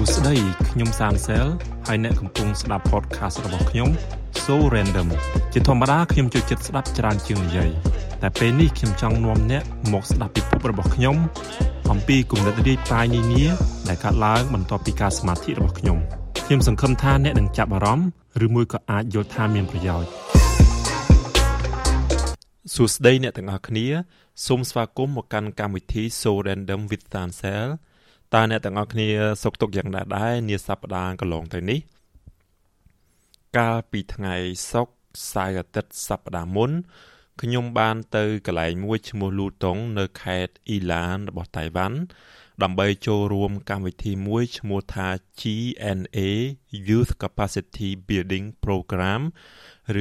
សួស្តីខ្ញុំសានសែលហើយអ្នកកំពុងស្ដាប់ podcast របស់ខ្ញុំ So Random ជាធម្មតាខ្ញុំចូលចិត្តស្ដាប់ច្រើនជាងនិយាយតែពេលនេះខ្ញុំចង់នាំអ្នកមកស្ដាប់ពិភពរបស់ខ្ញុំអំពីគំនិតរាយប៉ាយនានាដែលកើតឡើងបន្ទាប់ពីការសមាធិរបស់ខ្ញុំខ្ញុំសង្ឃឹមថាអ្នកនឹងចាប់អារម្មណ៍ឬមួយក៏អាចយល់ថាមានប្រយោជន៍សួស្តីអ្នកទាំងអស់គ្នាសូមស្វាគមន៍មកកាន់កម្មវិធី So Random with Tansel តើអ្នកទាំងអស់គ្នាសុខទុក្ខយ៉ាងណាដែរនាសប្តាហ៍កន្លងទៅនេះកាលពីថ្ងៃសុក្រសៅរ៍អាទិត្យសប្តាហ៍មុនខ្ញុំបានទៅកន្លែងមួយឈ្មោះលូតុង នៅខេត្តអ៊ីឡានរបស់តៃវ៉ាន់ដើម្បីចូលរួមកម្មវិធីមួយឈ្មោះថា GNA Youth Capacity Building Program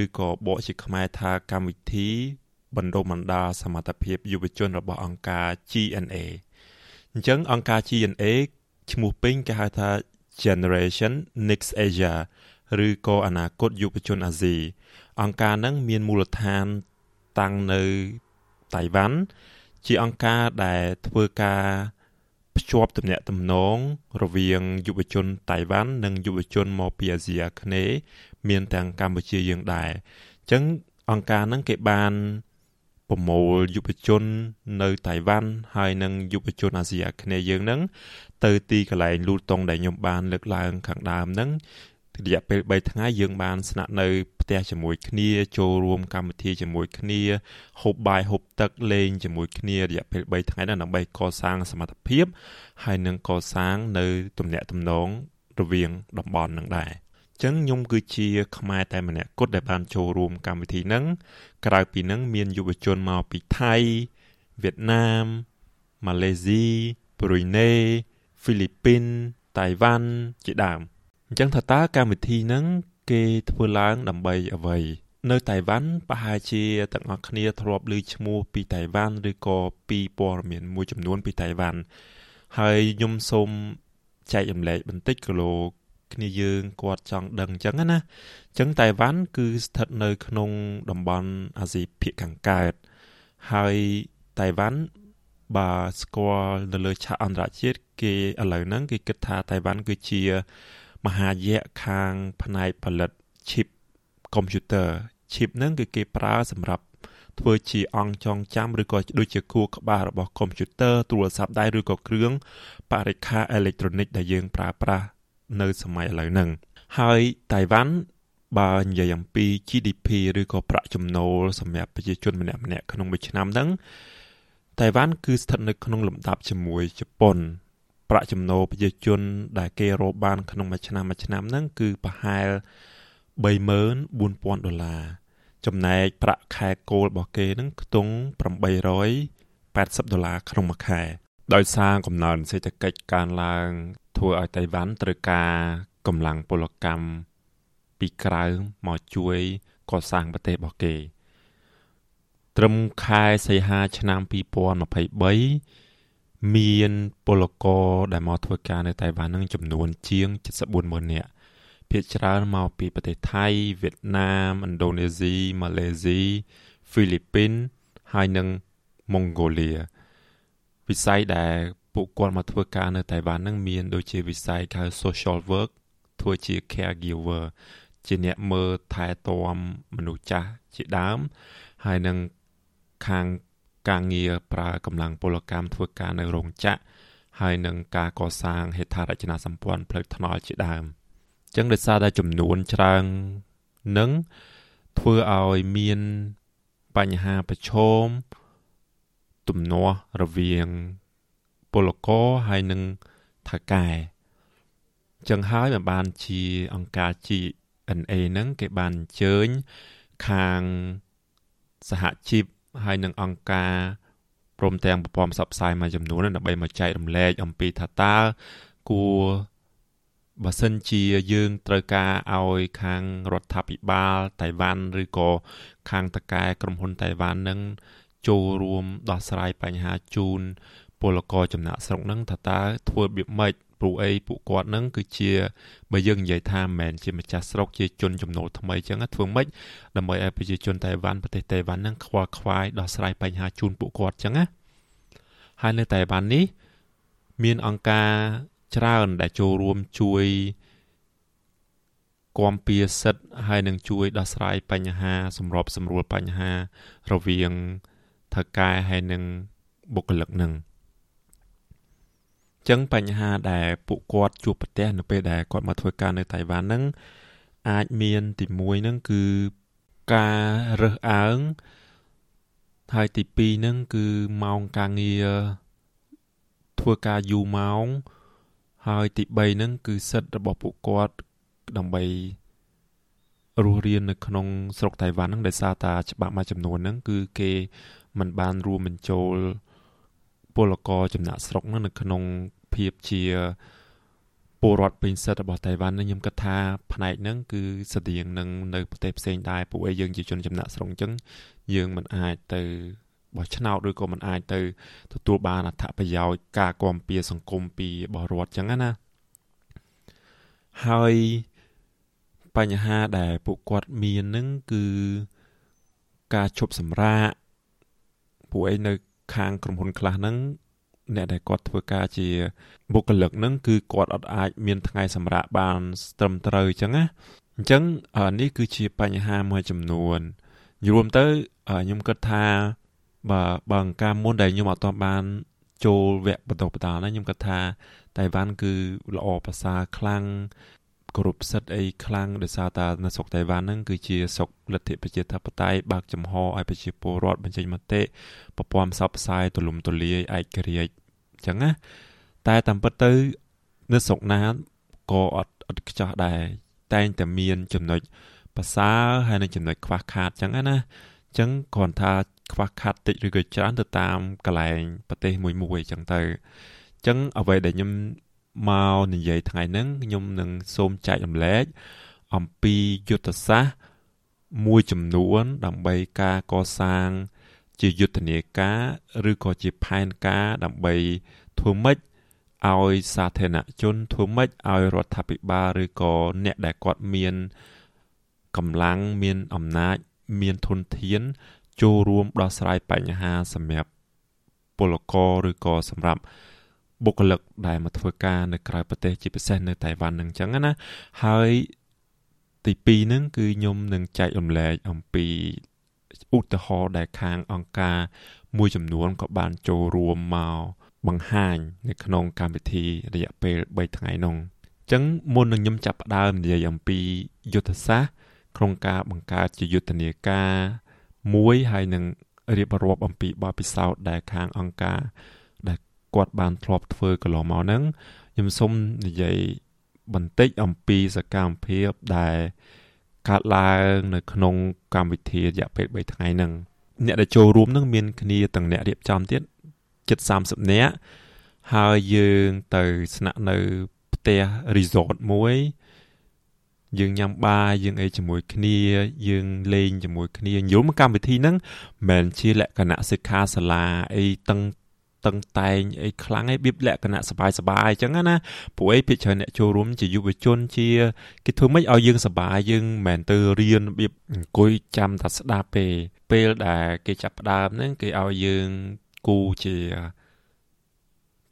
ឬក៏បកជាខ្មែរថាកម្មវិធីបណ្ដុំបណ្ដាសមត្ថភាពយុវជនរបស់អង្គការ GNA អញ្ចឹងអង្គការ GNA ឈ្មោះពេញគេហៅថា Generation Next Asia ឬក៏អនាគតយុវជនអាស៊ីអង្គការហ្នឹងមានមូលដ្ឋានតាំងនៅតៃវ៉ាន់ជាអង្គការដែលធ្វើការភ្ជាប់ទំនាក់ទំនងរវាងយុវជនតៃវ៉ាន់និងយុវជនមកពីអាស៊ីអាគ្នេយ៍មានទាំងកម្ពុជាយើងដែរអញ្ចឹងអង្គការហ្នឹងគេបាន ប្រមូលយុវជននៅតៃវ៉ាន់ហើយនិងយុវជនអាស៊ីអាគ្នេយ៍យើងហ្នឹងទៅទីកន្លែងលូតុងដែលខ្ញុំបានលើកឡើងខាងដើមហ្នឹងរយៈពេល3ថ្ងៃយើងបានស្នាក់នៅផ្ទះជាមួយគ្នាចូលរួមកម្មវិធីជាមួយគ្នាហូបបាយហូបទឹកលេងជាមួយគ្នារយៈពេល3ថ្ងៃហ្នឹងដើម្បីកសាងសមត្ថភាព ហើយនឹងកសាងនៅទំនាក់ទំនងរវាងតំបន់នឹងដែរ ចឹងខ្ញុំគឺជាខ្មែរតែម្នាក់គត់ដែលបានចូលរួមកម្មវិធីហ្នឹងក្រៅពីហ្នឹងមានយុវជនមកពីថៃវៀតណាមម៉ាឡេស៊ីប្រុយណេហ្វីលីពីនតៃវ៉ាន់ជាដើមអញ្ចឹងថាតើកម្មវិធីហ្នឹងគេធ្វើឡើងដើម្បីអ្វីនៅតៃវ៉ាន់ប្រហែលជាទាំងអស់គ្នាធ្លាប់ឮឈ្មោះពីតៃវ៉ាន់ឬក៏ពីព័ត៌មានមួយចំនួនពីតៃវ៉ាន់ហើយខ្ញុំសូមចែករំលែកបន្តិចគីឡូ គ្នាយើងគាត់ចង់ដឹងអញ្ចឹងណាអញ្ចឹងតៃវ៉ាន់គឺស្ថិតនៅក្នុងតំបន់អាស៊ីភាគខាងកើតហើយតៃវ៉ាន់បើស្គាល់នៅលើឆាកអន្តរជាតិគេឥឡូវហ្នឹងគេគិតថាតៃវ៉ាន់គឺជាមហាយៈខាងផ្នែកផលិត chip computer chip ហ្នឹងគឺគេប្រើសម្រាប់ធ្វើជាអង្គចងចាំឬក៏ដូចជាគួរក្បាលរបស់កុំព្យូទ័រទូរស័ព្ទដៃឬក៏គ្រឿងបរិក្ខារអេឡិចត្រូនិកដែលយើងប្រើប្រាស់ នៅសម័យឥឡូវហ្នឹងហើយតៃវ៉ាន់បើនិយាយអំពី GDP ឬក៏ប្រាក់ចំណូលសម្រាប់ប្រជាជនម្នាក់ម្នាក់ក្នុងមួយឆ្នាំហ្នឹងតៃវ៉ាន់គឺស្ថិតនៅក្នុងលំដាប់ជាមួយជប៉ុន ប្រាក់ចំណូលប្រជាជន ដែលគេរកបាន ក្នុងមួយឆ្នាំមួយឆ្នាំហ្នឹងគឺប្រហែល34000ដុល្លារចំណែកប្រាក់ខែគោលរបស់គេហ្នឹងខ្ទង់880ដុល្លារក្នុងមួយខែ ដោយសារកំណើនសេដ្ឋកិច្ចកើនឡើង ធ្វើឲ្យតៃវ៉ាន់ត្រូវការកម្លាំងពលកម្មពីក្រៅមកជួយកសាងប្រទេសរបស់គេត្រឹមខែសីហាឆ្នាំ2023មានពលករដែលមកធ្វើការនៅតៃវ៉ាន់នឹងចំនួនជាង740,000នាក់ភាគច្រើនមកពីប្រទេសថៃវៀតណាមឥណ្ឌូនេស៊ីម៉ាឡេស៊ីហ្វីលីពីនហើយនិងម៉ុងហ្គោលី វិស័យដែលពួកគាត់មកធ្វើការនៅតៃវ៉ាន់នឹងមានដូចជាវិស័យហៅ social work ធ្វើជា caregiver ជាអ្នកមើលថែទាំមនុស្សចាស់ជាដើម ហើយនឹងខាងការងារប្រើកម្លាំងពលកម្មធ្វើការនៅរោងចក្រហើយនឹងការកសាងហេដ្ឋារចនាសម្ព័ន្ធផ្លូវថ្នល់ជាដើមអញ្ចឹងដោយសារតែចំនួនច្រើននឹងធ្វើឲ្យមានបញ្ហាប្រឈម ទំនាស់រវាងពលករហើយនឹងថៅកែអញ្ចឹងហើយបានបានជាអង្គការ GNA ហ្នឹងគេបានអញ្ជើញខាងសហជីពហើយនឹងអង្គការព្រមទាំងប្រព័ន្ធផ្សព្វផ្សាយមួយចំនួនដើម្បីមកចែករំលែកអំពីថាតើគួរបើសិនជាយើងត្រូវការឲ្យខាងរដ្ឋាភិបាលតៃវ៉ាន់ឬក៏ខាងតកែក្រុមហ៊ុនតៃវ៉ាន់នឹង ចូលរួមដោះស្រាយបញ្ហាជូនពលករចំណាក់ស្រុកនឹងថាតើធ្វើរបៀបម៉េចព្រោះអីពួកគាត់នឹងគឺជាបើយើងនិយាយថាមិនមែនជាម្ចាស់ស្រុកជាជនចំណូលថ្មីចឹងធ្វើម៉េចដើម្បីឲ្យប្រជាជនតៃវ៉ាន់ប្រទេសតៃវ៉ាន់នឹងខ្វល់ខ្វាយដោះស្រាយបញ្ហាជូនពួកគាត់ចឹងណាហើយនៅតៃវ៉ាន់នេះមានអង្គការច្រើនដែលចូលរួមជួយគាំពៀសិទ្ធហើយនឹងជួយដោះស្រាយបញ្ហាសម្របសម្រួលបញ្ហារវាង ថៅកែហើយនឹងបុគ្គលិកនឹងចឹងបញ្ហាដែលពួកគាត់ជួបប្រទះនៅពេលដែលគាត់មកធ្វើការនៅតៃវ៉ាន់ហ្នឹងអាចមានទី1ហ្នឹងគឺការរើសអើងហើយទី2ហ្នឹងគឺម៉ោងការងារធ្វើការយូរម៉ោងហើយទី3ហ្នឹងគឺសិទ្ធិរបស់ពួកគាត់ដើម្បី រស់រាននៅក្នុងស្រុកតៃវ៉ាន់ហ្នឹងដោយសារតាច្បាប់មួយចំនួនហ្នឹងគឺគេមិនបានរួមបញ្ចូលពលករចំណាក់ស្រុកហ្នឹងនៅក្នុងភាពជាពលរដ្ឋពេញសិទ្ធិរបស់តៃវ៉ាន់ខ្ញុំគិតថាផ្នែកហ្នឹងគឺស្តៀងនឹងនៅប្រទេសផ្សេងដែរពួកឯងយើងជាជនចំណាក់ស្រុកអញ្ចឹងយើងមិនអាចទៅបោះឆ្នោតឬក៏មិនអាចទៅទទួលបានអត្ថប្រយោជន៍ការគាំពៀសង្គមពីរបស់រដ្ឋអញ្ចឹងណាហើយ បញ្ហាដែលពួកគាត់មាននឹងគឺការឈប់សម្រាកពួកឯងនៅខាងក្រុមហ៊ុនខ្លះហ្នឹងអ្នកដែលគាត់ធ្វើការជាបុគ្គលិកហ្នឹងគឺគាត់អត់អាចមានថ្ងៃសម្រាកបានត្រឹមត្រូវអញ្ចឹងណាអញ្ចឹងនេះគឺជាបញ្ហាមួយចំនួនរួមទៅខ្ញុំគិតថាបើបើអង្គការមុនដែលខ្ញុំអត់ទាន់បាន ចូលវគ្គបន្តបន្តណាខ្ញុំគិតថាតៃវ៉ាន់គឺល្អប្រសើរខ្លាំង គោរពសិទ្ធិអីខ្លាំងដោយសារតែនៅស្រុកតៃវ៉ាន់ហ្នឹងគឺជាស្រុកលទ្ធិប្រជាធិបតេយ្យបើកចំហឲ្យប្រជាពលរដ្ឋបញ្ចេញមតិប្រព័ន្ធផ្សព្វផ្សាយទូលំទូលាយឯករាជ្យអញ្ចឹងណាតែតាមពិតទៅនៅស្រុកណាក៏អត់អត់ខ្ចោះដែរតែងតែមានចំណុចប្រសើរហើយនឹងចំណុចខ្វះខាតអញ្ចឹងណាអញ្ចឹងគ្រាន់ថាខ្វះខាតតិចឬក៏ច្រើនទៅតាមកន្លែងប្រទេសមួយមួយអញ្ចឹងទៅអញ្ចឹងអ្វីដែលខ្ញុំ មកនិយាយថ្ងៃហ្នឹងខ្ញុំនឹងសូមចែករំលែកអំពីយុទ្ធសាស្ត្រមួយចំនួន ដើម្បីការកសាង ជាយុទ្ធនាការឬក៏ជាផែនការដើម្បីធ្វើម៉េចឲ្យសាធារណជនធ្វើម៉េចឲ្យរដ្ឋាភិបាលឬក៏អ្នកដែលគាត់មានកម្លាំងមានអំណាច មានធនធាន ចូលរួមដោះស្រាយបញ្ហាសម្រាប់ពលករឬក៏សម្រាប់ បុគ្គលិកដែលមកធ្វើការនៅក្រៅប្រទេសជាពិសេសនៅតៃវ៉ាន់នឹងអញ្ចឹងណាហើយទី2ហ្នឹងគឺខ្ញុំនឹងចែករំលែកអំពីឧទាហរណ៍ដែលខាងអង្គការមួយចំនួនក៏បានចូលរួមមកបង្ហាញនៅក្នុងកម្មវិធីរយៈពេល3ថ្ងៃនោះអញ្ចឹងមុននឹងខ្ញុំចាប់ផ្ដើមនិយាយអំពីយុទ្ធសាស្ត្រក្នុងការបង្កើតជាយុទ្ធនាការមួយហើយនឹងរៀបរាប់អំពីបទពិសោធន៍ដែលខាងអង្គការដែល គាត់បានធ្លាប់ធ្វើកន្លងមកហ្នឹងខ្ញុំសូមនិយាយបន្តិចអំពីសកម្មភាពដែលកើតឡើងនៅក្នុងកម្មវិធីរយៈពេល3ថ្ងៃហ្នឹងអ្នកដែលចូលរួមនឹងមានគ្នាទាំងអ្នករៀបចំទៀតជិត30នាក់ហើយយើងទៅស្នាក់នៅផ្ទះ resort មួយយើងញ៉ាំបាយយើងអីជាមួយគ្នាយើងលេងជាមួយគ្នាយល់មកកម្មវិធីហ្នឹងមិនមែនជាលក្ខណៈសិក្ខាសាលាអីតឹង តឹងតែងអីខ្លាំងឯងបៀបលក្ខណៈសบายសบายអញ្ចឹងណាព្រោះអីភាគច្រើនអ្នកចូលរួមជាយុវជនជាគេធ្វើម៉េចឲ្យយើងសบายយើងមិនមែនទៅរៀនរបៀបអង្គុយចាំតែស្ដាប់ទេពេលដែលគេចាប់ផ្ដើមហ្នឹងគេឲ្យយើងគូជា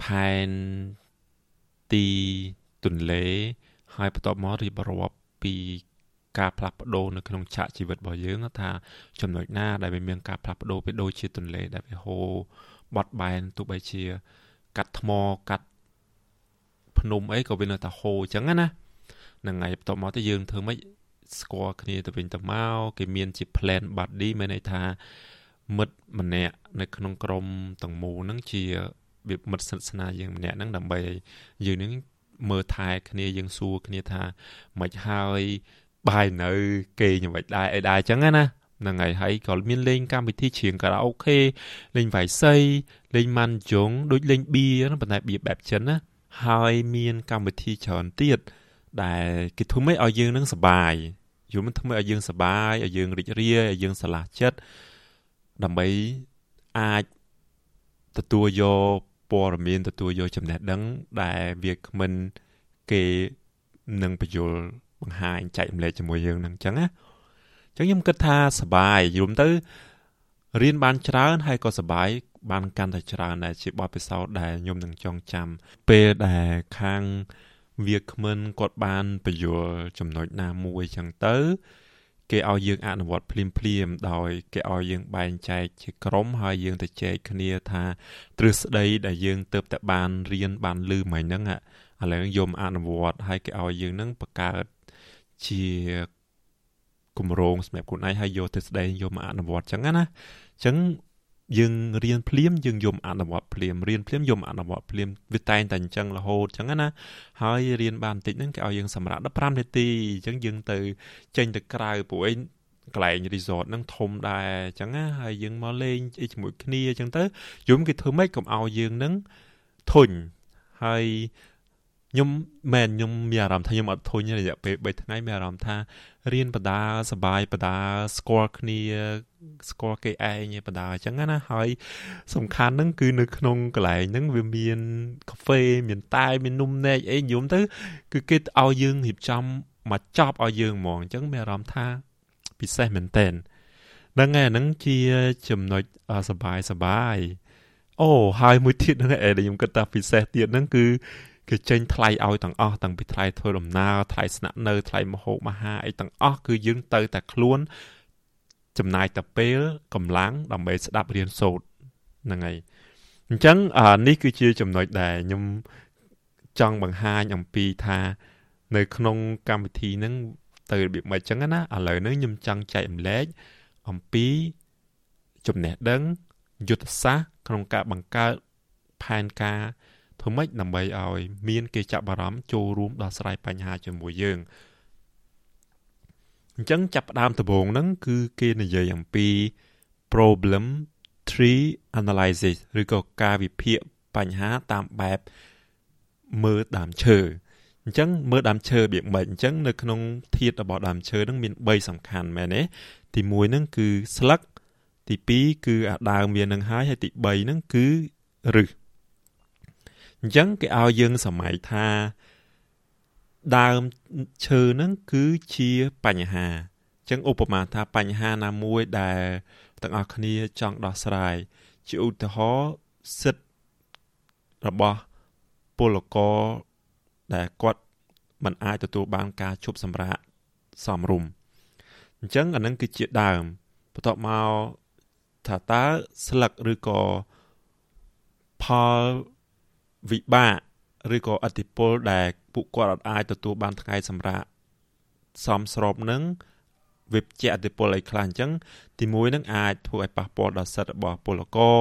ផែនទីទន្លេហើយបន្ទាប់មករៀបរាប់ពីការផ្លាស់ប្ដូរនៅក្នុងឆាកជីវិតរបស់យើងថាចំណុចណាដែលវាមានការផ្លាស់ប្ដូរវាដូចជាទន្លេដែលវាហូរ បត់បែនទោះបីជា កាត់ថ្មកាត់ភ្នំអីក៏វានៅតែហូរអញ្ចឹងណាហ្នឹងហើយបន្ទាប់មកទៅយើងធ្វើម៉េចស្គាល់គ្នាទៅវិញទៅមកគេមានជា plan buddy មានន័យថាមិត្តម្នាក់នៅក្នុងក្រុមទាំងមូលហ្នឹងជាវាមិត្តស្និទ្ធស្នាលយើងម្នាក់ហ្នឹងដើម្បីយើងនឹងមើលថែគ្នាយើងសួរគ្នាថាមិនហើយបាយនៅគេយ៉ាងម៉េចដែរអីដែរអញ្ចឹងណា ហ្នឹងហើយហើយក៏មានលេងកម្មវិធីច្រៀងខារ៉ាអូខេលេងវាយសីលេងម៉ាន់ជុងដូចលេងបៀណាប៉ុន្តែបៀបែបចិនណាហើយមានកម្មវិធីច្រើនទៀតដែលគេធ្វើម៉េចឲ្យយើងនឹងសប្បាយយល់មិនធ្វើម៉េចឲ្យយើងសប្បាយឲ្យយើងរីករាយឲ្យយើងស្រឡះចិត្តដើម្បីអាចទទួលយកព័ត៌មានទទួលយកចំណេះដឹង ដែលវាគ្មិនគេនឹងបញ្យលបង្ហាញចែករំលែកជាមួយយើងនឹងអញ្ចឹងណា អញ្ចឹងខ្ញុំគិតថាសបាយយល់ទៅរៀនបានច្រើនហើយក៏សបាយបានកាន់តែច្រើនដែរជាបទពិសោធន៍ដែលខ្ញុំនឹងចងចាំពេលដែលខាងវាគ្មិនគាត់បានបញ្យល់ចំណុចណាមួយចឹងទៅ គេឲ្យយើងអនុវត្តភ្លាមភ្លាមដោយគេឲ្យយើងបែងចែកជាក្រុមហើយយើងទៅចែកគ្នាថាទ្រឹស្ដីដែលយើងទៅតែបានរៀនបានលឺមិញហ្នឹងឥឡូវយកអនុវត្តហើយគេឲ្យយើងហ្នឹងបង្កើតជា គម្រោងសម្រាប់ខ្លួនឯងហើយយកទ្រឹស្ដីយកមកអនុវត្តចឹងណាអញ្ចឹងយើងរៀនភ្លាមយើងយំអនុវត្តភ្លាមរៀនភ្លាមយំអនុវត្តភ្លាមវាតែងតែអញ្ចឹងរហូតអញ្ចឹងណាហើយរៀនបានបន្តិចហ្នឹងគេឲ្យយើងសម្រាប់15នាទីអញ្ចឹងយើងទៅចេញទៅក្រៅព្រោះឯងកន្លែង resort ហ្នឹងធំដែរអញ្ចឹងណាហើយយើងមកលេងអីជាមួយគ្នាអញ្ចឹងទៅយំគេធ្វើម៉េចកុំឲ្យយើងហ្នឹងធុញហើយ ខ្ញុំមែនខ្ញុំមានអារម្មណ៍ថាខ្ញុំអត់ធុញរយៈពេល3ថ្ងៃមានអារម្មណ៍ថារៀនបដាសបាយបដាស្គាល់គ្នាស្គាល់គេឯងបដាអញ្ចឹងណាហើយសំខាន់ហ្នឹងគឺនៅក្នុងកន្លែងហ្នឹងវាមានកាហ្វេមានតែមាននំនែកអីយំទៅ គឺគេឲ្យយើងរៀបចំមកចប់ឲ្យយើងហ្មងអញ្ចឹងមានអារម្មណ៍ថាពិសេសមែនតែនហ្នឹងហើយហ្នឹងជាចំណុចសបាយសបាយអូហើយមួយទៀតហ្នឹងឯងដែលខ្ញុំគិតថាពិសេសទៀតហ្នឹងគឺ គេចេញថ្លៃឲ្យទាំងអស់តាំងពីថ្លៃធ្វើដំណើរថ្លៃស្នាក់នៅថ្លៃមហូបអាហារអីទាំងអស់គឺយើងទៅតែខ្លួនចំណាយតែពេលកម្លាំងដើម្បីស្ដាប់រៀនសូត្រហ្នឹងហើយអញ្ចឹងនេះគឺជាចំណុចដែលខ្ញុំចង់បង្ហាញអំពីថានៅក្នុងកម្មវិធីហ្នឹងទៅរបៀបម៉េចចឹងណាឥឡូវនេះខ្ញុំចង់ចែករំលែកអំពីចំណេះដឹងយុទ្ធសាស្ត្រក្នុងការបង្កើតផែនការ ធ្វើម៉េចដើម្បីឲ្យមានគេចាប់អារម្មណ៍ចូលរួមដោះស្រាយបញ្ហាជាមួយយើងអញ្ចឹងចាប់ផ្ដើមដំបូងហ្នឹងគឺគេនិយាយអំពី problem tree analysis ឬក៏ការវិភាគបញ្ហាតាមបែបមើលដើមឈើអញ្ចឹងមើលដើមឈើរបៀបម៉េចអញ្ចឹងនៅក្នុងធាតុរបស់ដើមឈើហ្នឹងមាន3សំខាន់មែនទេទី1ហ្នឹងគឺស្លឹកទី2គឺអាដើមវានឹងហើយហើយទី3ហ្នឹងគឺឫស អញ្ចឹងគេឲ្យយើងសម័យថាដើមឈើហ្នឹងគឺជាបញ្ហាអញ្ចឹងឧបមាថាបញ្ហាណាមួយដែលទាំងអស់គ្នាចង់ដោះស្រាយជាឧទាហរណ៍សិទ្ធិរបស់ពលករដែលគាត់មិនអាចទទួលបានការជប់សម្រាកសមរម្យអញ្ចឹងអានឹងគឺជាដើមបន្ទាប់មកថាតើស្លឹកឬក៏ផល វិបាកឬក៏អតិពលដែលពួកគាត់អាចទទួលបានថ្ងៃសម្រាប់សមស្របនឹងវាជាអតិពលអីខ្លះអញ្ចឹងទី1នឹងអាចធ្វើឲ្យប៉ះពាល់ដល់សិទ្ធិរបស់ពលករ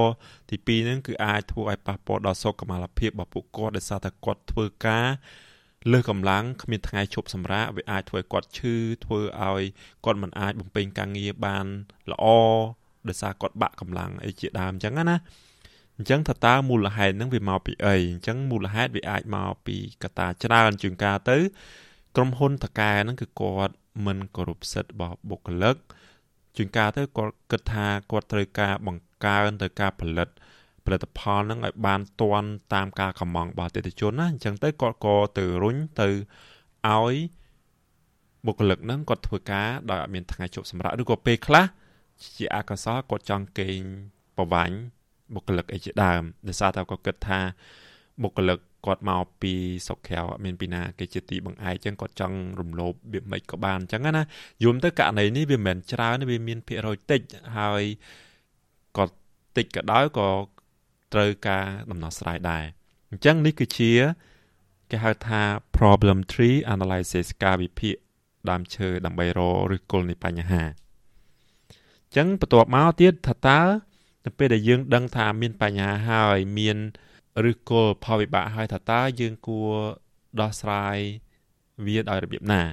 ទី2នឹងគឺអាចធ្វើឲ្យប៉ះពាល់ដល់សុខុមាលភាពរបស់ពួកគាត់ដោយសារតែគាត់ធ្វើការលើសកម្លាំងគ្មានថ្ងៃជប់សម្រាកវាអាចធ្វើឲ្យគាត់ឈឺធ្វើឲ្យគាត់មិនអាចបំពេញការងារបានល្អដោយសារគាត់បាក់កម្លាំងអីជាដើមអញ្ចឹងណា អញ្ចឹងថាតើមូលហេតុហ្នឹងវាមកពីអីអញ្ចឹងមូលហេតុវាអាចមកពីកត្តាច្រើនជាងការទៅ ក្រុមហ៊ុនតកែហ្នឹងគឺគាត់មិនគោរពសិទ្ធិរបស់បុគ្គលិកជាងការទៅគាត់គិតថាគាត់ត្រូវការបង្កើនទៅការផលិតផលិតផលហ្នឹងឲ្យបានទាន់តាមការកម្មង់របស់អតិថិជនណាអញ្ចឹងទៅគាត់ក៏ទៅរុញទៅឲ្យបុគ្គលិកហ្នឹងគាត់ធ្វើការដោយអត់មានថ្ងៃជប់សម្រាប់ឬក៏ពេលខ្លះជាអកុសលគាត់ចង់កេងប្រវាញ់ បុគ្គលិកអីជាដើមដោយសារតែគាត់គិតថាបុគ្គលិកគាត់មកពីស្រុកក្រៅអត់មានពីណាគេជាទីបង្អែកអញ្ចឹងគាត់ចង់រំលោភវាមិនក៏បានអញ្ចឹងណាយល់ទៅករណីនេះវាមិនមែនច្រើនវាមានភាគរយតិចហើយគាត់តិចក៏ដោយក៏ត្រូវការដំណោះស្រាយដែរអញ្ចឹងនេះគឺជាគេហៅថា problem tree analysis ការវិភាគដើមឈើដើម្បីរកឬគល់នៃបញ្ហាអញ្ចឹងបន្ទាប់មកទៀតថាតើ នៅពេលដែលយើងដឹងថាមានបញ្ហាហើយមានឬគល់ផលវិបាកហើយថាតើយើងគួរដោះស្រាយវាដោយរបៀបណា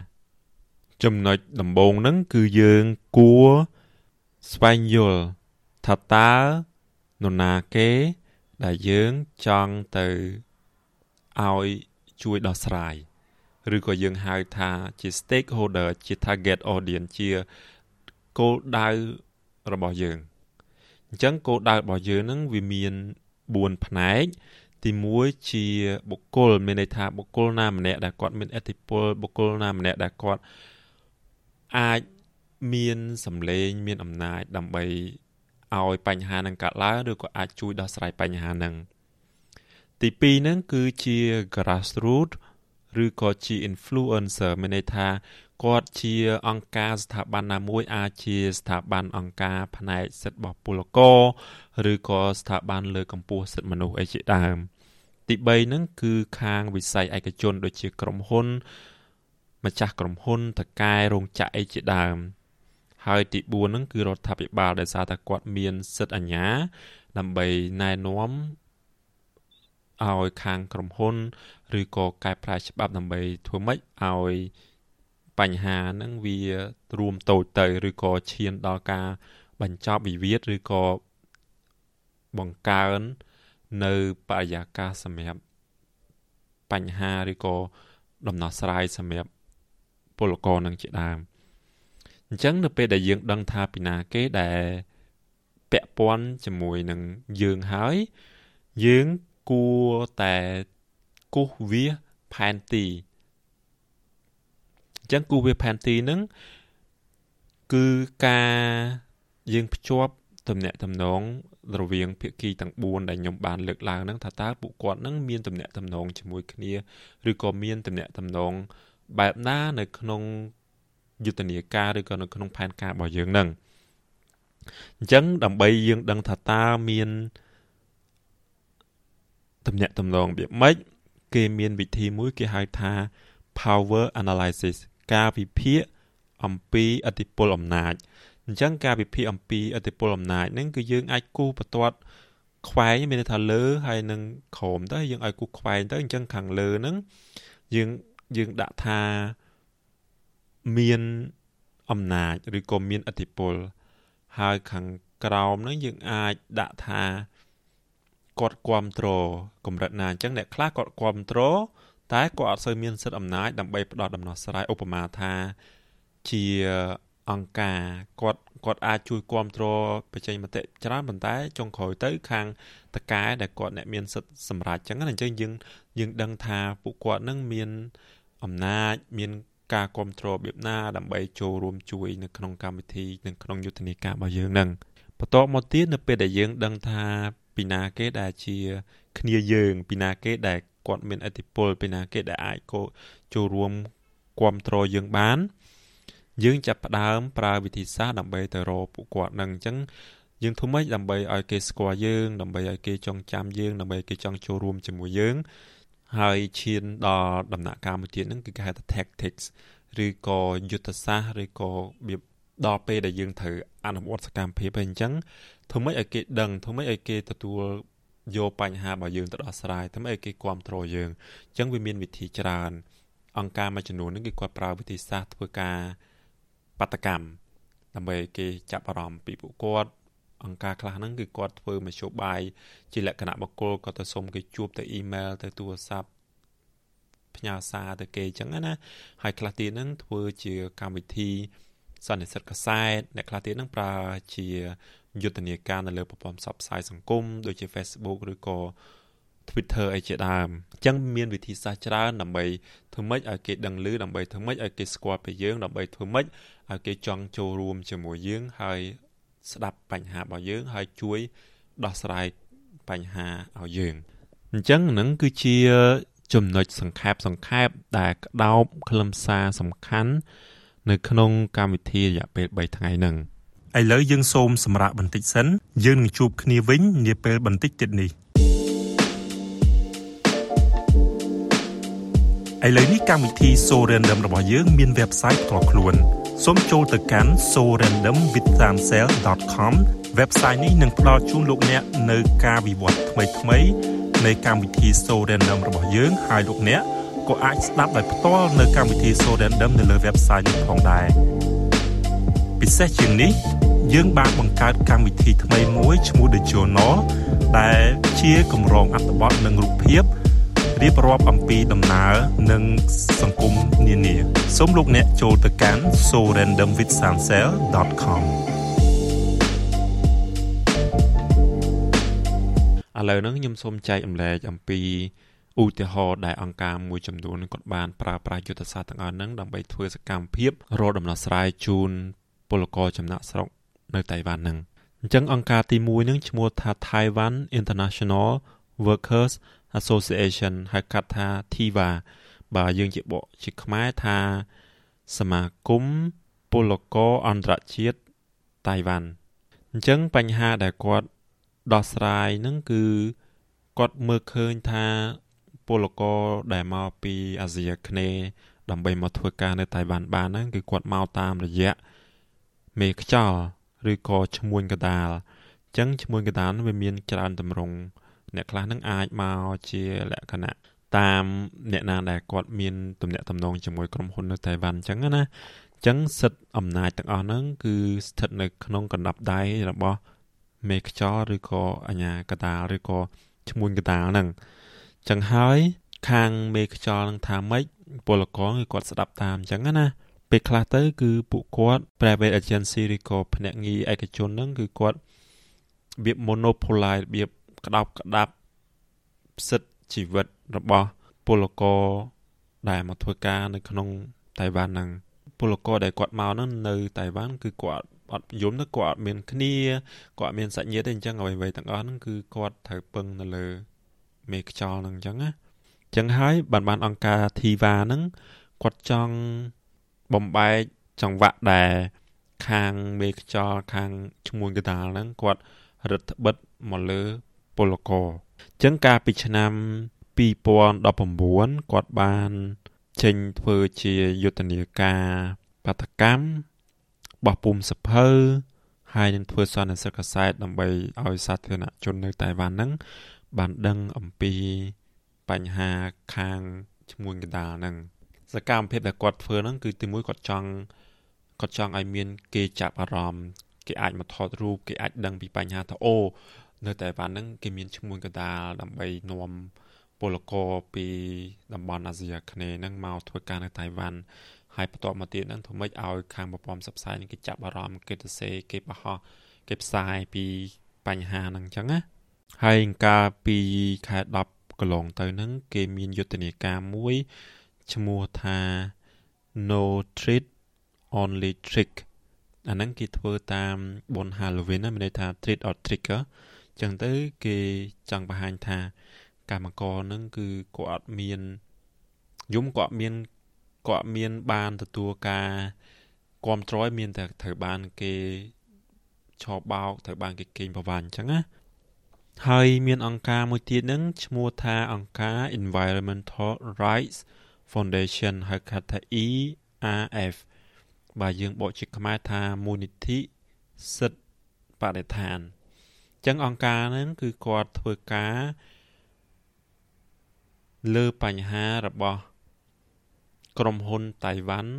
ចំណុចដំបូងហ្នឹងគឺយើងគួរស្វែងយល់ថាតើនរណាគេដែលយើងចង់ទៅឲ្យជួយដោះស្រាយឬក៏យើងហៅថាជា stakeholder ជា target audience ជាគោលដៅរបស់យើង អញ្ចឹងគោលដៅរបស់យើងនឹងវាមាន4ផ្នែកទី1ជាបុគ្គលមានន័យថាបុគ្គលណាម្នាក់ដែលគាត់មានអធិពលបុគ្គលណាម្នាក់ដែលគាត់អាចមានសម្លេងមានអំណាចដើម្បីឲ្យបញ្ហានឹងកើតឡើងឬក៏អាចជួយដោះស្រាយបញ្ហានឹងទី2ហ្នឹងគឺជា grassroots ឬក៏ជា influencer មានន័យថាគាត់ជាអង្គការស្ថាប័នណាមួយអាចជាស្ថាប័នអង្គការផ្នែកសិទ្ធិរបស់ពលករឬក៏ស្ថាប័នលើកម្ពុជាសិទ្ធិមនុស្សអីជាដើមទី3ហ្នឹងគឺខាងវិស័យឯកជន ដូចជាក្រុមហ៊ុន ម្ចាស់ក្រុមហ៊ុនតកែរោងចក្រអីជាដើមហើយទី4ហ្នឹងគឺរដ្ឋាភិបាលដែលសារថាគាត់មានសិទ្ធិអាជ្ញាដើម្បីណែនាំ ឲ្យខាងក្រុមហ៊ុន ឬក៏កែប្រែច្បាប់ដើម្បីធ្វើម៉េចឲ្យបញ្ហាហ្នឹងវារួមតូចទៅឬក៏ឈានដល់ការបញ្ចប់វិវាទឬក៏បង្កើននៅបរិយាកាសសម្រាប់បញ្ហាឬក៏ដំណោះស្រាយសម្រាប់ពលករនឹងជាដើមអញ្ចឹងនៅពេលដែលយើងដឹងថាពីណាគេដែលពាក់ព័ន្ធជាមួយនឹងយើងហើយយើង គួរតែគូសវាផែនទីអញ្ចឹងគូសវាផែនទីហ្នឹងគឺការយើងភ្ជាប់ទំនាក់ទំនងរវាងភាគីទាំង4ដែលខ្ញុំបានលើកឡើងហ្នឹងថាតើពួកគាត់នឹងមានទំនាក់ទំនងជាមួយគ្នាឬក៏មានទំនាក់ទំនងបែបណានៅក្នុងយុទ្ធនាការឬក៏នៅក្នុងផែនការរបស់យើងនឹងអញ្ចឹងដើម្បីយើងដឹងថាតើមាន ទំនាក់ទំនងវាម៉េចគេមានវិធីមួយគេហៅថា power analysis ការវិភាគអំពីអធិបុលអំណាចអញ្ចឹងការវិភាគអំពីអធិបុលអំណាចហ្នឹងគឺយើងអាចគូបន្ទាត់ខ្វែងមានន័យថាលើហើយនឹងក្រោមទៅយើងឲ្យគូខ្វែងទៅអញ្ចឹងខាងលើហ្នឹងយើងយើងដាក់ថាមានអំណាចឬក៏មានអធិបុលហើយខាងក្រោមហ្នឹងយើងអាចដាក់ថា គាត់គ្រប់គ្រងកម្រិតណាអញ្ចឹងអ្នកខ្លះគាត់គ្រប់គ្រងតែគាត់អត់សូវមានសិទ្ធិអំណាចដើម្បីផ្ដល់ដំណោះស្រាយឧបមាថាជាអង្គការគាត់គាត់អាចជួយគ្រប់គ្រងបច្ចេកមតិច្រើនប៉ុន្តែចុងក្រោយទៅខាងតកែដែលគាត់អ្នកមានសិទ្ធិសម្រេចចឹងណាអញ្ចឹងយើងយើងដឹងថាពួកគាត់នឹងមានអំណាចមានការគ្រប់គ្រងរបៀបណាដើម្បីចូលរួមជួយនៅក្នុងកម្មវិធីនិងក្នុងយុទ្ធនាការរបស់យើងនឹងបន្ទាប់មកទៀតនៅពេលដែលយើងដឹងថា ពីណាគេដែលជា គ្នាយើង ពីណាគេដែលគាត់មានអធិបុលពីណាគេដែលអាចចូលរួមគ្រប់គ្រងយើងបាន យើងចាប់ផ្ដើមប្រើវិធីសាស្ត្រដើម្បីទៅរកពួកគាត់នឹងអញ្ចឹងយើងធ្វើម៉េចដើម្បីឲ្យគេស្គាល់យើងដើម្បីឲ្យគេចងចាំយើងដើម្បីឲ្យគេចង់ចូលរួមជាមួយយើងហើយឈានដល់ដំណាក់កាលមួយទៀតហ្នឹងគឺគេហៅថា tactics ឬក៏យុទ្ធសាស្ត្រឬក៏របៀបដល់ពេលដែលយើងត្រូវអនុវត្តសកម្មភាពហើយអញ្ចឹង ធ្វើម៉េចឲ្យគេដឹងធ្វើម៉េចឲ្យគេទទួលយកបញ្ហារបស់យើងទៅដោះស្រាយធ្វើម៉េចឲ្យគេគ្រប់គ្រងយើងអញ្ចឹងវាមានវិធីច្រើន អង្គការមួយចំនួននេះគឺគាត់ប្រើវិធីសាស្ត្រធ្វើការបដកម្មដើម្បីគេចាប់អារម្មណ៍ពីពួកគាត់អង្គការខ្លះហ្នឹងគឺគាត់ធ្វើមធ្យោបាយជាលក្ខណៈបកគលគាត់ទៅសុំគេជួបទៅអ៊ីមែលទៅទូរស័ព្ទផ្ញើសារទៅគេអញ្ចឹងណាហើយខ្លះទៀតហ្នឹងធ្វើជាកម្មវិធីសន្និសិទកសែតអ្នកខ្លះទៀតហ្នឹងប្រើជា យុទ្ធនាការនៅលើប្រព័ន្ធផ្សព្វផ្សាយសង្គមដូចជា Facebook ឬក៏ Twitter អីជាដើមអញ្ចឹងមានវិធីសាស្ត្រច្រើនដើម្បីធ្វើម៉េចឲ្យគេដឹងឮដើម្បីធ្វើម៉េចឲ្យគេស្គាល់ពីយើងដើម្បីធ្វើម៉េចឲ្យគេចង់ចូលរួមជាមួយយើងហើយស្ដាប់បញ្ហារបស់យើងហើយជួយដោះស្រាយបញ្ហាឲ្យយើងអញ្ចឹងហ្នឹងគឺជាចំណុចសង្ខេបសង្ខេបដែលក្តោបខ្លឹមសារសំខាន់នៅក្នុងកម្មវិធីរយៈពេល3ថ្ងៃហ្នឹង ឥឡូវយើងសូមសម្រាប់បន្តិចសិនយើងនឹងជួបគ្នាវិញនាពេលបន្តិចទៀតនេះឥឡូវនេះកម្មវិធី So Random របស់យើងមាន website ផ្ទាល់ខ្លួនសូមចូលទៅកាន់ sorandomwithsamsel.com website នេះនឹងផ្ដល់ជូនលោកអ្នកនៅការវិវត្តថ្មីៗនៃកម្មវិធី So Random របស់យើងហើយលោកអ្នកក៏អាចស្ដាប់ដោយផ្ទាល់នៅកម្មវិធី So Random នៅលើ website នេះផងដែរ ពិសេសជាងនេះយើងបានបង្កើតកម្មវិធីថ្មីមួយឈ្មោះ The Journal ដែលជាកម្រងអត្ថបទនិងរូបភាពរៀបរាប់អំពីដំណើរនិងសង្គមនានាសូមលោកអ្នកចូលទៅកាន់ sorandomwithsansel.com ឥឡូវហ្នឹងខ្ញុំសូមចែកអំលែកអំពីឧទាហរណ៍ដែលអង្គការមួយចំនួនគាត់បានប្រើប្រាស់យុទ្ធសាស្ត្រទាំងអស់ហ្នឹងដើម្បីធ្វើសកម្មភាពរកដំណោះស្រាយជូន ពលករចំណាក់ស្រុកនៅតៃវ៉ាន់ហ្នឹងអអញ្ចឹងអង្គការទី1នឹងឈ្មោះថា Taiwan International Workers Association ហៅកាត់ថា TIVA បាទយើងជាបកជាខ្មែរថាសមាគមពលករអន្តរជាតិតៃវ៉ាន់អញ្ចឹងបញ្ហាដែលគាត់ដោះស្រាយនឹងគឺគាត់មើលឃើញថាពលករដែលមកពីអាស៊ីអាគ្នេយ៍ដើម្បីមកធ្វើការនៅតៃវ៉ាន់បានហ្នឹងគឺគាត់មកតាមរយៈ មេខ្យល់ឬក៏ឈ្មួញកដាលអញ្ចឹងឈ្មួញកដាលវាមានច្រើនតម្រង់អ្នកខ្លះនឹងអាចមកជាលក្ខណៈតាមអ្នកណាដែលគាត់មានទំនាក់ទំនងជាមួយក្រុមហ៊ុននៅតៃវ៉ាន់អញ្ចឹងណាអញ្ចឹងសិទ្ធិអំណាចទាំងអស់ហ្នឹងគឺស្ថិតនៅក្នុងកណ្ដាប់ដៃរបស់មេខ្យល់ឬក៏អាញាកដាលឬក៏ឈ្មួញកដាលហ្នឹងអញ្ចឹងហើយខាងមេខ្យល់នឹងថាម៉េចពលករគឺគាត់ស្ដាប់តាមអញ្ចឹងណា ពេលខ្លះទៅគឺពួកគាត់ private agency ឬក៏ភ្នាក់ងារឯកជនហ្នឹងគឺគាត់របៀប monopolize របៀបក្តោបក្តាប់សិទ្ធិជីវិតរបស់ពលករដែលមកធ្វើការនៅក្នុងតៃវ៉ាន់ហ្នឹងពលករដែលគាត់មកហ្នឹងនៅតៃវ៉ាន់គឺគាត់អត់យំទៅគាត់អត់មានគ្នាគាត់មានសាច់ញាតិទេអញ្ចឹងអ្វីៗទាំងអស់ហ្នឹងគឺគាត់ត្រូវពឹងនៅលើមេខ្យល់ហ្នឹងអញ្ចឹងណាអញ្ចឹងហើយបានបានអង្គការ Thiva ហ្នឹងគាត់ចង់ បំបែកចង្វាក់ដែលខាងមេខ្យល់ខាងឈ្មួញកដាលហ្នឹងគាត់រឹតបន្តឹងមកលើពលករអញ្ចឹងកាលពីឆ្នាំ2019គាត់បានចេញធ្វើជាយុទ្ធនាការបាតកម្មបោះពុំសភៅហើយនឹងធ្វើសន្និសីទកសែតដើម្បីឲ្យសាធារណជននៅតៃវ៉ាន់ហ្នឹងបានដឹងអំពីបញ្ហាខាងឈ្មួញកដាលហ្នឹង សកម្មភាពដែលគាត់ធ្វើហ្នឹងគឺទីមួយគាត់ចង់គាត់ចង់ឲ្យមាន គេចាប់អារម្មណ៍គេអាចមកថតរូបគេអាចដឹងពីបញ្ហាថាអូនៅតែវ៉ាន់ហ្នឹងគេមានឈ្មួញកដាលដើម្បីនាំពលករពីតំបន់អាស៊ីអាគ្នេយ៍ហ្នឹងមកធ្វើការនៅតៃវ៉ាន់ហើយបន្ទាប់មកទៀតហ្នឹងធ្វើម៉េចឲ្យខាងប្រព័ន្ធផ្សព្វផ្សាយគេចាប់អារម្មណ៍គេទៅសេគេបោះគេផ្សាយពីបញ្ហាហ្នឹងអញ្ចឹងណាហើយកាលពីខែ10កន្លងទៅហ្នឹងគេមានយុទ្ធនាការមួយ ឈ្មោះថា No Treat Only Trick អាហ្នឹងគេធ្វើតាមបុណ្យ Halloween ណាមានន័យថា Treat or Trick អញ្ចឹងទៅគេចង់បង្ហាញថាកម្មករនឹងគឺគាត់មានយំគាត់មានគាត់មាន បានទទួលការគ្រប់ត្រយមានតែត្រូវបានគេឆោបោកត្រូវបានគេកេងប្រវ័ញ្ចអញ្ចឹងណាហើយមានអង្គការមួយទៀតនឹងឈ្មោះថាអង្គការ Environmental Rights Foundation ហៅកាត់ថា ERF បាទយើងបកជាខ្មែរថាមូលនិធិសិទ្ធិបរិស្ថានអញ្ចឹងអង្គការហ្នឹងគឺគាត់ធ្វើការលើបញ្ហារបស់ក្រុមហ៊ុនតៃវ៉ាន់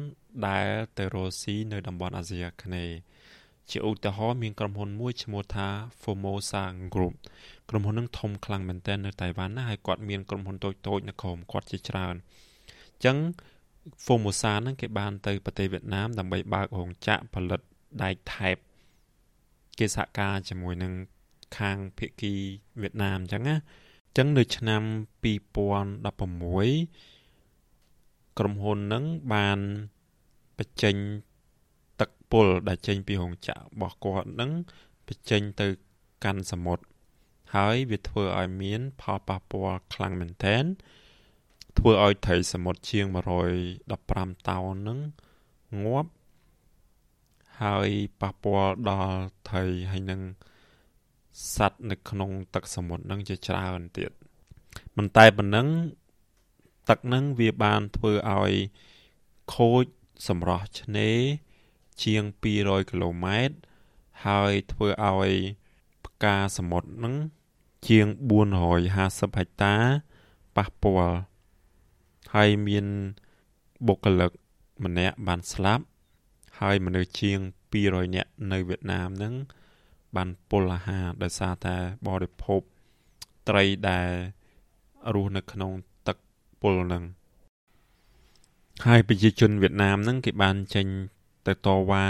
ដែលទៅរស់ស៊ីនៅតំបន់អាស៊ីអាគ្នេយ៍ជាឧទាហរណ៍មានក្រុមហ៊ុនមួយឈ្មោះថា Formosa Group ក្រុមហ៊ុននឹងធំខ្លាំងមែនទែននៅតៃវ៉ាន់ណាហើយគាត់មានក្រុមហ៊ុនតូចៗនៅក្រុមគាត់ជាច្រើនអញ្ចឹង Formosa ហ្នឹងគេបានទៅប្រទេសវៀតណាមដើម្បីបើករោងចក្រផលិតដែកថែបគេសហការជាមួយនឹងខាងភៀកគីវៀតណាមអញ្ចឹងណាអញ្ចឹងនៅឆ្នាំ2016ក្រុមហ៊ុននឹងបានបញ្ចេញទឹកពុលដែលចេញពីរោងចក្ររបស់គាត់នឹងបញ្ចេញទៅកាន់សមុទ្រហើយវាធ្វើឲ្យមានផលប៉ះពាល់ខ្លាំងមែនទែន ធ្វើឲ្យត្រីសមុទ្រជាង115តោននឹងងាប់ហើយប៉ះពាល់ដល់ត្រីហើយនឹងសត្វនៅក្នុងទឹកសមុទ្រនឹងជាច្រើនទៀតមិនតែប៉ុណ្ណឹងទឹកនឹងវាបានធ្វើឲ្យខូចសម្រស់ឆ្នេរជាង200គីឡូម៉ែត្រហើយធ្វើឲ្យផ្កាសមុទ្រនឹងជាង450ហិកតាប៉ះពាល់ ហើយមានបុគ្គលិកម្នាក់បានស្លាប់ ហើយមនុស្សជាង200នាក់នៅវៀតណាមនឹងបានពលអាហារដោយសារតែបរិភោគត្រីដែលរស់នៅក្នុងទឹកពុលនឹងហើយប្រជាជនវៀតណាមនឹងគេបានចេញទៅតវ៉ា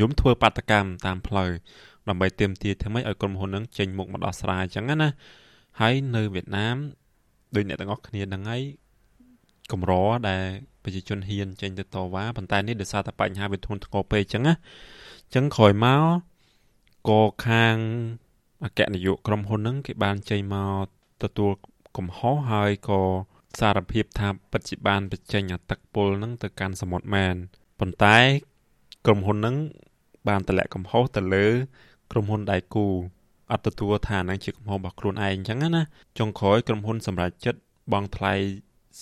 យំធ្វើបាតកម្មតាមផ្លូវដើម្បីទាមទារធ្វើម៉េចឲ្យក្រុមហ៊ុននឹងចេញមុខមកដោះស្រាយអញ្ចឹងណាហើយនៅវៀតណាមដូចអ្នកទាំងអស់គ្នាហ្នឹងហើយ កម្រដែលប្រជាជនហ៊ានចេញទៅតវ៉ាប៉ុន្តែនេះដោយសារតែបញ្ហាវាធ្ងន់ធ្ងរពេកអញ្ចឹងណាអញ្ចឹងក្រោយមកក៏ខាងអគ្គនាយកក្រុមហ៊ុនហ្នឹងគេបានចេញមកទទួលកំហុសហើយក៏សារភាពថាពិតជាបានបញ្ចេញអាទឹកពុលហ្នឹងទៅកាន់សមុទ្រមែនប៉ុន្តែក្រុមហ៊ុនហ្នឹងបានតម្លាក់កំហុសទៅលើ ក្រុមហ៊ុនដៃគូអត់ទទួលថាហ្នឹងជាកំហុសរបស់ខ្លួនឯងអញ្ចឹងណាចុងក្រោយក្រុមហ៊ុនសម្រាប់ចិត្តបង់ថ្លៃ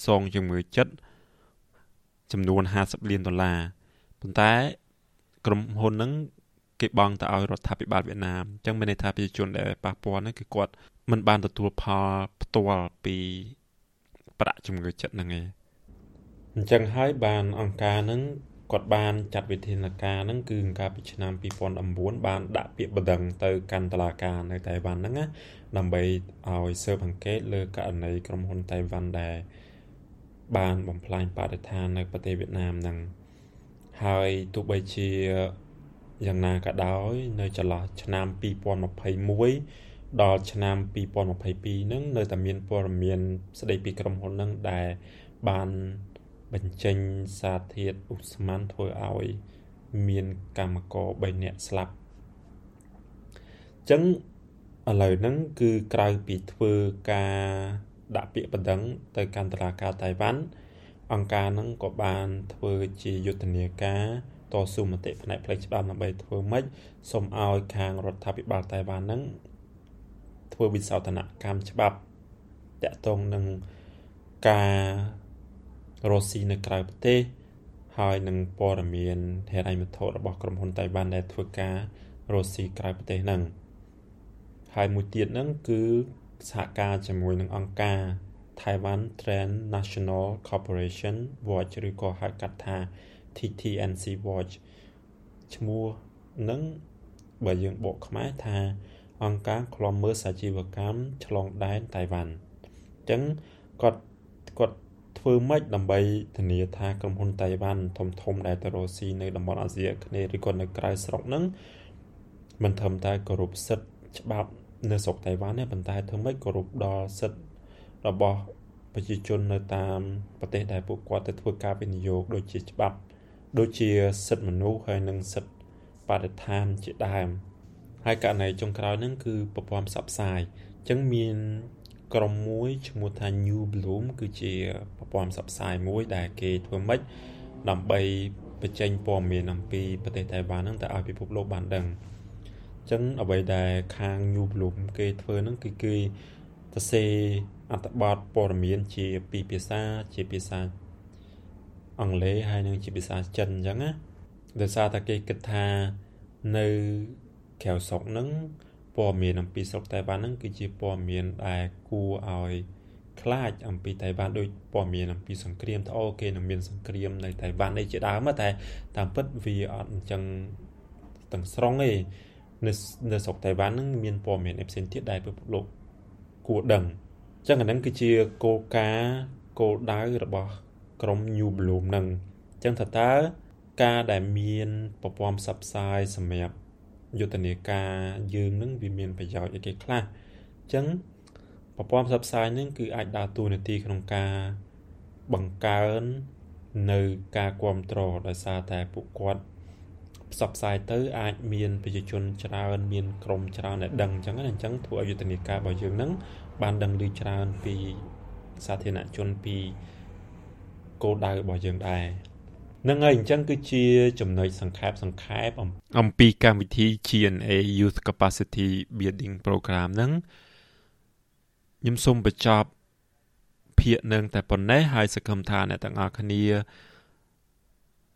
សងជំងឺចិត្តចំនួន50លានដុល្លារប៉ុន្តែ ក្រុមហ៊ុនហ្នឹងគេបង់ទៅឲ្យរដ្ឋាភិបាលវៀតណាមអញ្ចឹងមានន័យថាប្រជាជនដែលប៉ះពាល់ហ្នឹងគឺគាត់មិនបានទទួលផលផ្ទាល់ពីប្រាក់ជំងឺចិត្តហ្នឹងឯងអញ្ចឹងហើយបានអង្គការហ្នឹងគាត់បានចាត់វិធានការហ្នឹងគឺកាលពីឆ្នាំ2019បានដាក់ពាក្យបណ្ដឹងទៅកាន់តុលាការនៅតៃវ៉ាន់ហ្នឹងណាដើម្បីឲ្យស៊ើបអង្កេតលើករណីក្រុមហ៊ុនតៃវ៉ាន់ដែល បានបំផ្លាញបរិស្ថាននៅប្រទេសវៀតណាមហ្នឹងហើយទោះបីជាយ៉ាងណាក៏ដោយ នៅចន្លោះឆ្នាំ2021ដល់ឆ្នាំ2022ហ្នឹងនៅតែមានព័ត៌មានស្ដីពីក្រុមហ៊ុនហ្នឹងដែលបានបញ្ចេញសារធាតុឧស្ម័នធ្វើឲ្យមានកម្មករ3នាក់ស្លាប់អញ្ចឹងឥឡូវហ្នឹងគឺក្រៅពីធ្វើការ ដាក់ពាក្យបណ្ដឹងទៅកាន់តុលាការតៃវ៉ាន់អង្គការហ្នឹងក៏បានធ្វើជាយុទ្ធនាការតស៊ូមតិផ្នែកផ្លូវច្បាប់ដើម្បីធ្វើម៉េចសូមឲ្យខាងរដ្ឋាភិបាលតៃវ៉ាន់ហ្នឹងធ្វើវិសោធនកម្មច្បាប់តាក់ទងនឹងការរស់ស៊ីនៅក្រៅប្រទេសហើយនឹងព័ត៌មានហេរ៉ៃវត្ថុរបស់ក្រុមហ៊ុនតៃវ៉ាន់ដែលធ្វើការរស់ស៊ីក្រៅប្រទេសហ្នឹងហើយមួយទៀតហ្នឹងគឺ សហការជាមួយនឹងអង្គការ Taiwan Trend National Corporation Watch ឬក៏ហៅកាត់ថា TTNC Watch ឈ្មោះនឹងបើយើងបកខ្មែរថាអង្គការឃ្លាំមើលសាជីវកម្មឆ្លងដែនតៃវ៉ាន់អញ្ចឹងគាត់គាត់ធ្វើម៉េចដើម្បីធានាថាក្រុមហ៊ុនតៃវ៉ាន់ធំធំដែលទៅរកស៊ីនៅតំបន់អាស៊ីអាគ្នេយ៍ឬក៏នៅក្រៅស្រុកហ្នឹងមិនត្រឹមតែគោរពសិទ្ធិច្បាប់ នៅស្រុកតៃវ៉ាន់ទេប៉ុន្តែធ្វើម៉េចគោរពដល់សិទ្ធិរបស់ប្រជាជននៅតាមប្រទេសដែលពួកគាត់ទៅធ្វើការវិនិយោគដូចជាច្បាប់ដូចជាសិទ្ធិមនុស្សហើយនិងសិទ្ធិបរិស្ថានជាដើមហើយករណីចុងក្រោយហ្នឹងគឺប្រព័ន្ធផ្សព្វផ្សាយអញ្ចឹងមានក្រុមមួយឈ្មោះថា New Bloom គឺជាប្រព័ន្ធផ្សព្វផ្សាយមួយដែលគេធ្វើម៉េចដើម្បីបញ្ចេញព័ត៌មានអំពីប្រទេសតៃវ៉ាន់ហ្នឹងទៅឲ្យពិភពលោកបានដឹងអញ្ចឹងអ្វីដែលខាង New Bloom គេធ្វើហ្នឹងគឺគេសរសេរអត្ថបទព័ត៌មានជាពីរភាសាជាភាសាអង់គ្លេសហើយនិងជាភាសាចិនអញ្ចឹងណាដោយសារតែគេគិតថានៅក្រៅស្រុកហ្នឹងព័ត៌មានអំពីស្រុកតៃវ៉ាន់ហ្នឹងគឺជាព័ត៌មានដែលគួរឲ្យខ្លាចអំពីតៃវ៉ាន់ដូចព័ត៌មានអំពីសង្គ្រាមថាអូគេនឹងមានសង្គ្រាមនៅតៃវ៉ាន់នេះជាដើមតែតាមពិតវាអត់អញ្ចឹងទាំងស្រុងទេ នៅនៅស្រុកតៃវ៉ាន់ហ្នឹងមានព័ត៌មានផ្សេងទៀតដែលពិភពលោកគួរដឹងអញ្ចឹងអាហ្នឹងគឺជាគោលការណ៍គោលដៅរបស់ក្រុម New Bloom ហ្នឹងអញ្ចឹងថាតើការដែលមានប្រព័ន្ធផ្សព្វផ្សាយសម្រាប់យុទ្ធនាការយើងនឹងវាមានប្រយោជន៍អីគេខ្លះអញ្ចឹងប្រព័ន្ធផ្សព្វផ្សាយនឹងគឺអាចដើរតួនាទីក្នុងការបង្កើននៅការគ្រប់គ្រងដោយសារតែពួកគាត់ ផ្សព្វផ្សាយទៅអាចមានប្រជាជនច្រើន មានក្រុមច្រើនដែលដឹងអញ្ចឹងណាអញ្ចឹងធ្វើឲ្យយុទ្ធនាការរបស់យើងនឹងបានដឹងឮច្រើនពីសាធារណជនពីគោលដៅរបស់យើងដែរនឹងហើយអញ្ចឹងគឺជាចំណុចសង្ខេបសង្ខេបអំពីកម្មវិធី GNA Youth Capacity Building Program ហ្នឹងខ្ញុំសូមបញ្ចប់ភាគនឹងតែប៉ុណ្ណេះហើយសង្ឃឹមថាអ្នកទាំងអស់គ្នា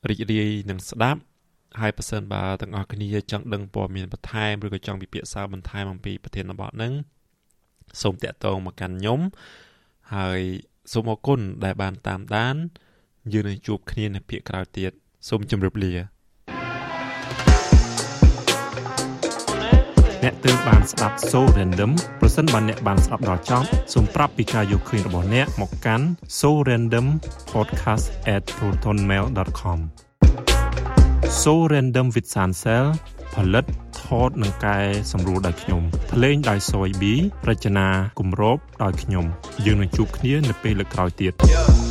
រីករាយនឹងស្ដាប់ ហើយប្រសិនបើទាំងអស់គ្នាចង់ដឹងព័ត៌មានបន្ថែមឬក៏ចង់ពិភាក្សាបន្ថែមអំពីប្រធានបទហ្នឹងសូមតាក់ទងមកកាន់ខ្ញុំហើយសូមអរគុណដែលបានតាមដានយើងនឹងជួបគ្នានៅភាគក្រោយទៀតសូមជម្រាបលាអ្នកទើបបានស្ដាប់ So Random ប្រសិនបើអ្នកបានស្ដាប់ដល់ចប់សូមប្រាប់ពីការយកឃើញរបស់អ្នកមកកាន់ So Random podcast@protonmail.com So Random with Sansel ផលិតថតនិងកែសម្រួលដោយខ្ញុំភ្លេងដោយ Soy B រចនាគម្របដោយខ្ញុំយើងនឹងជួបគ្នានៅពេលលើកក្រោយទៀត yeah.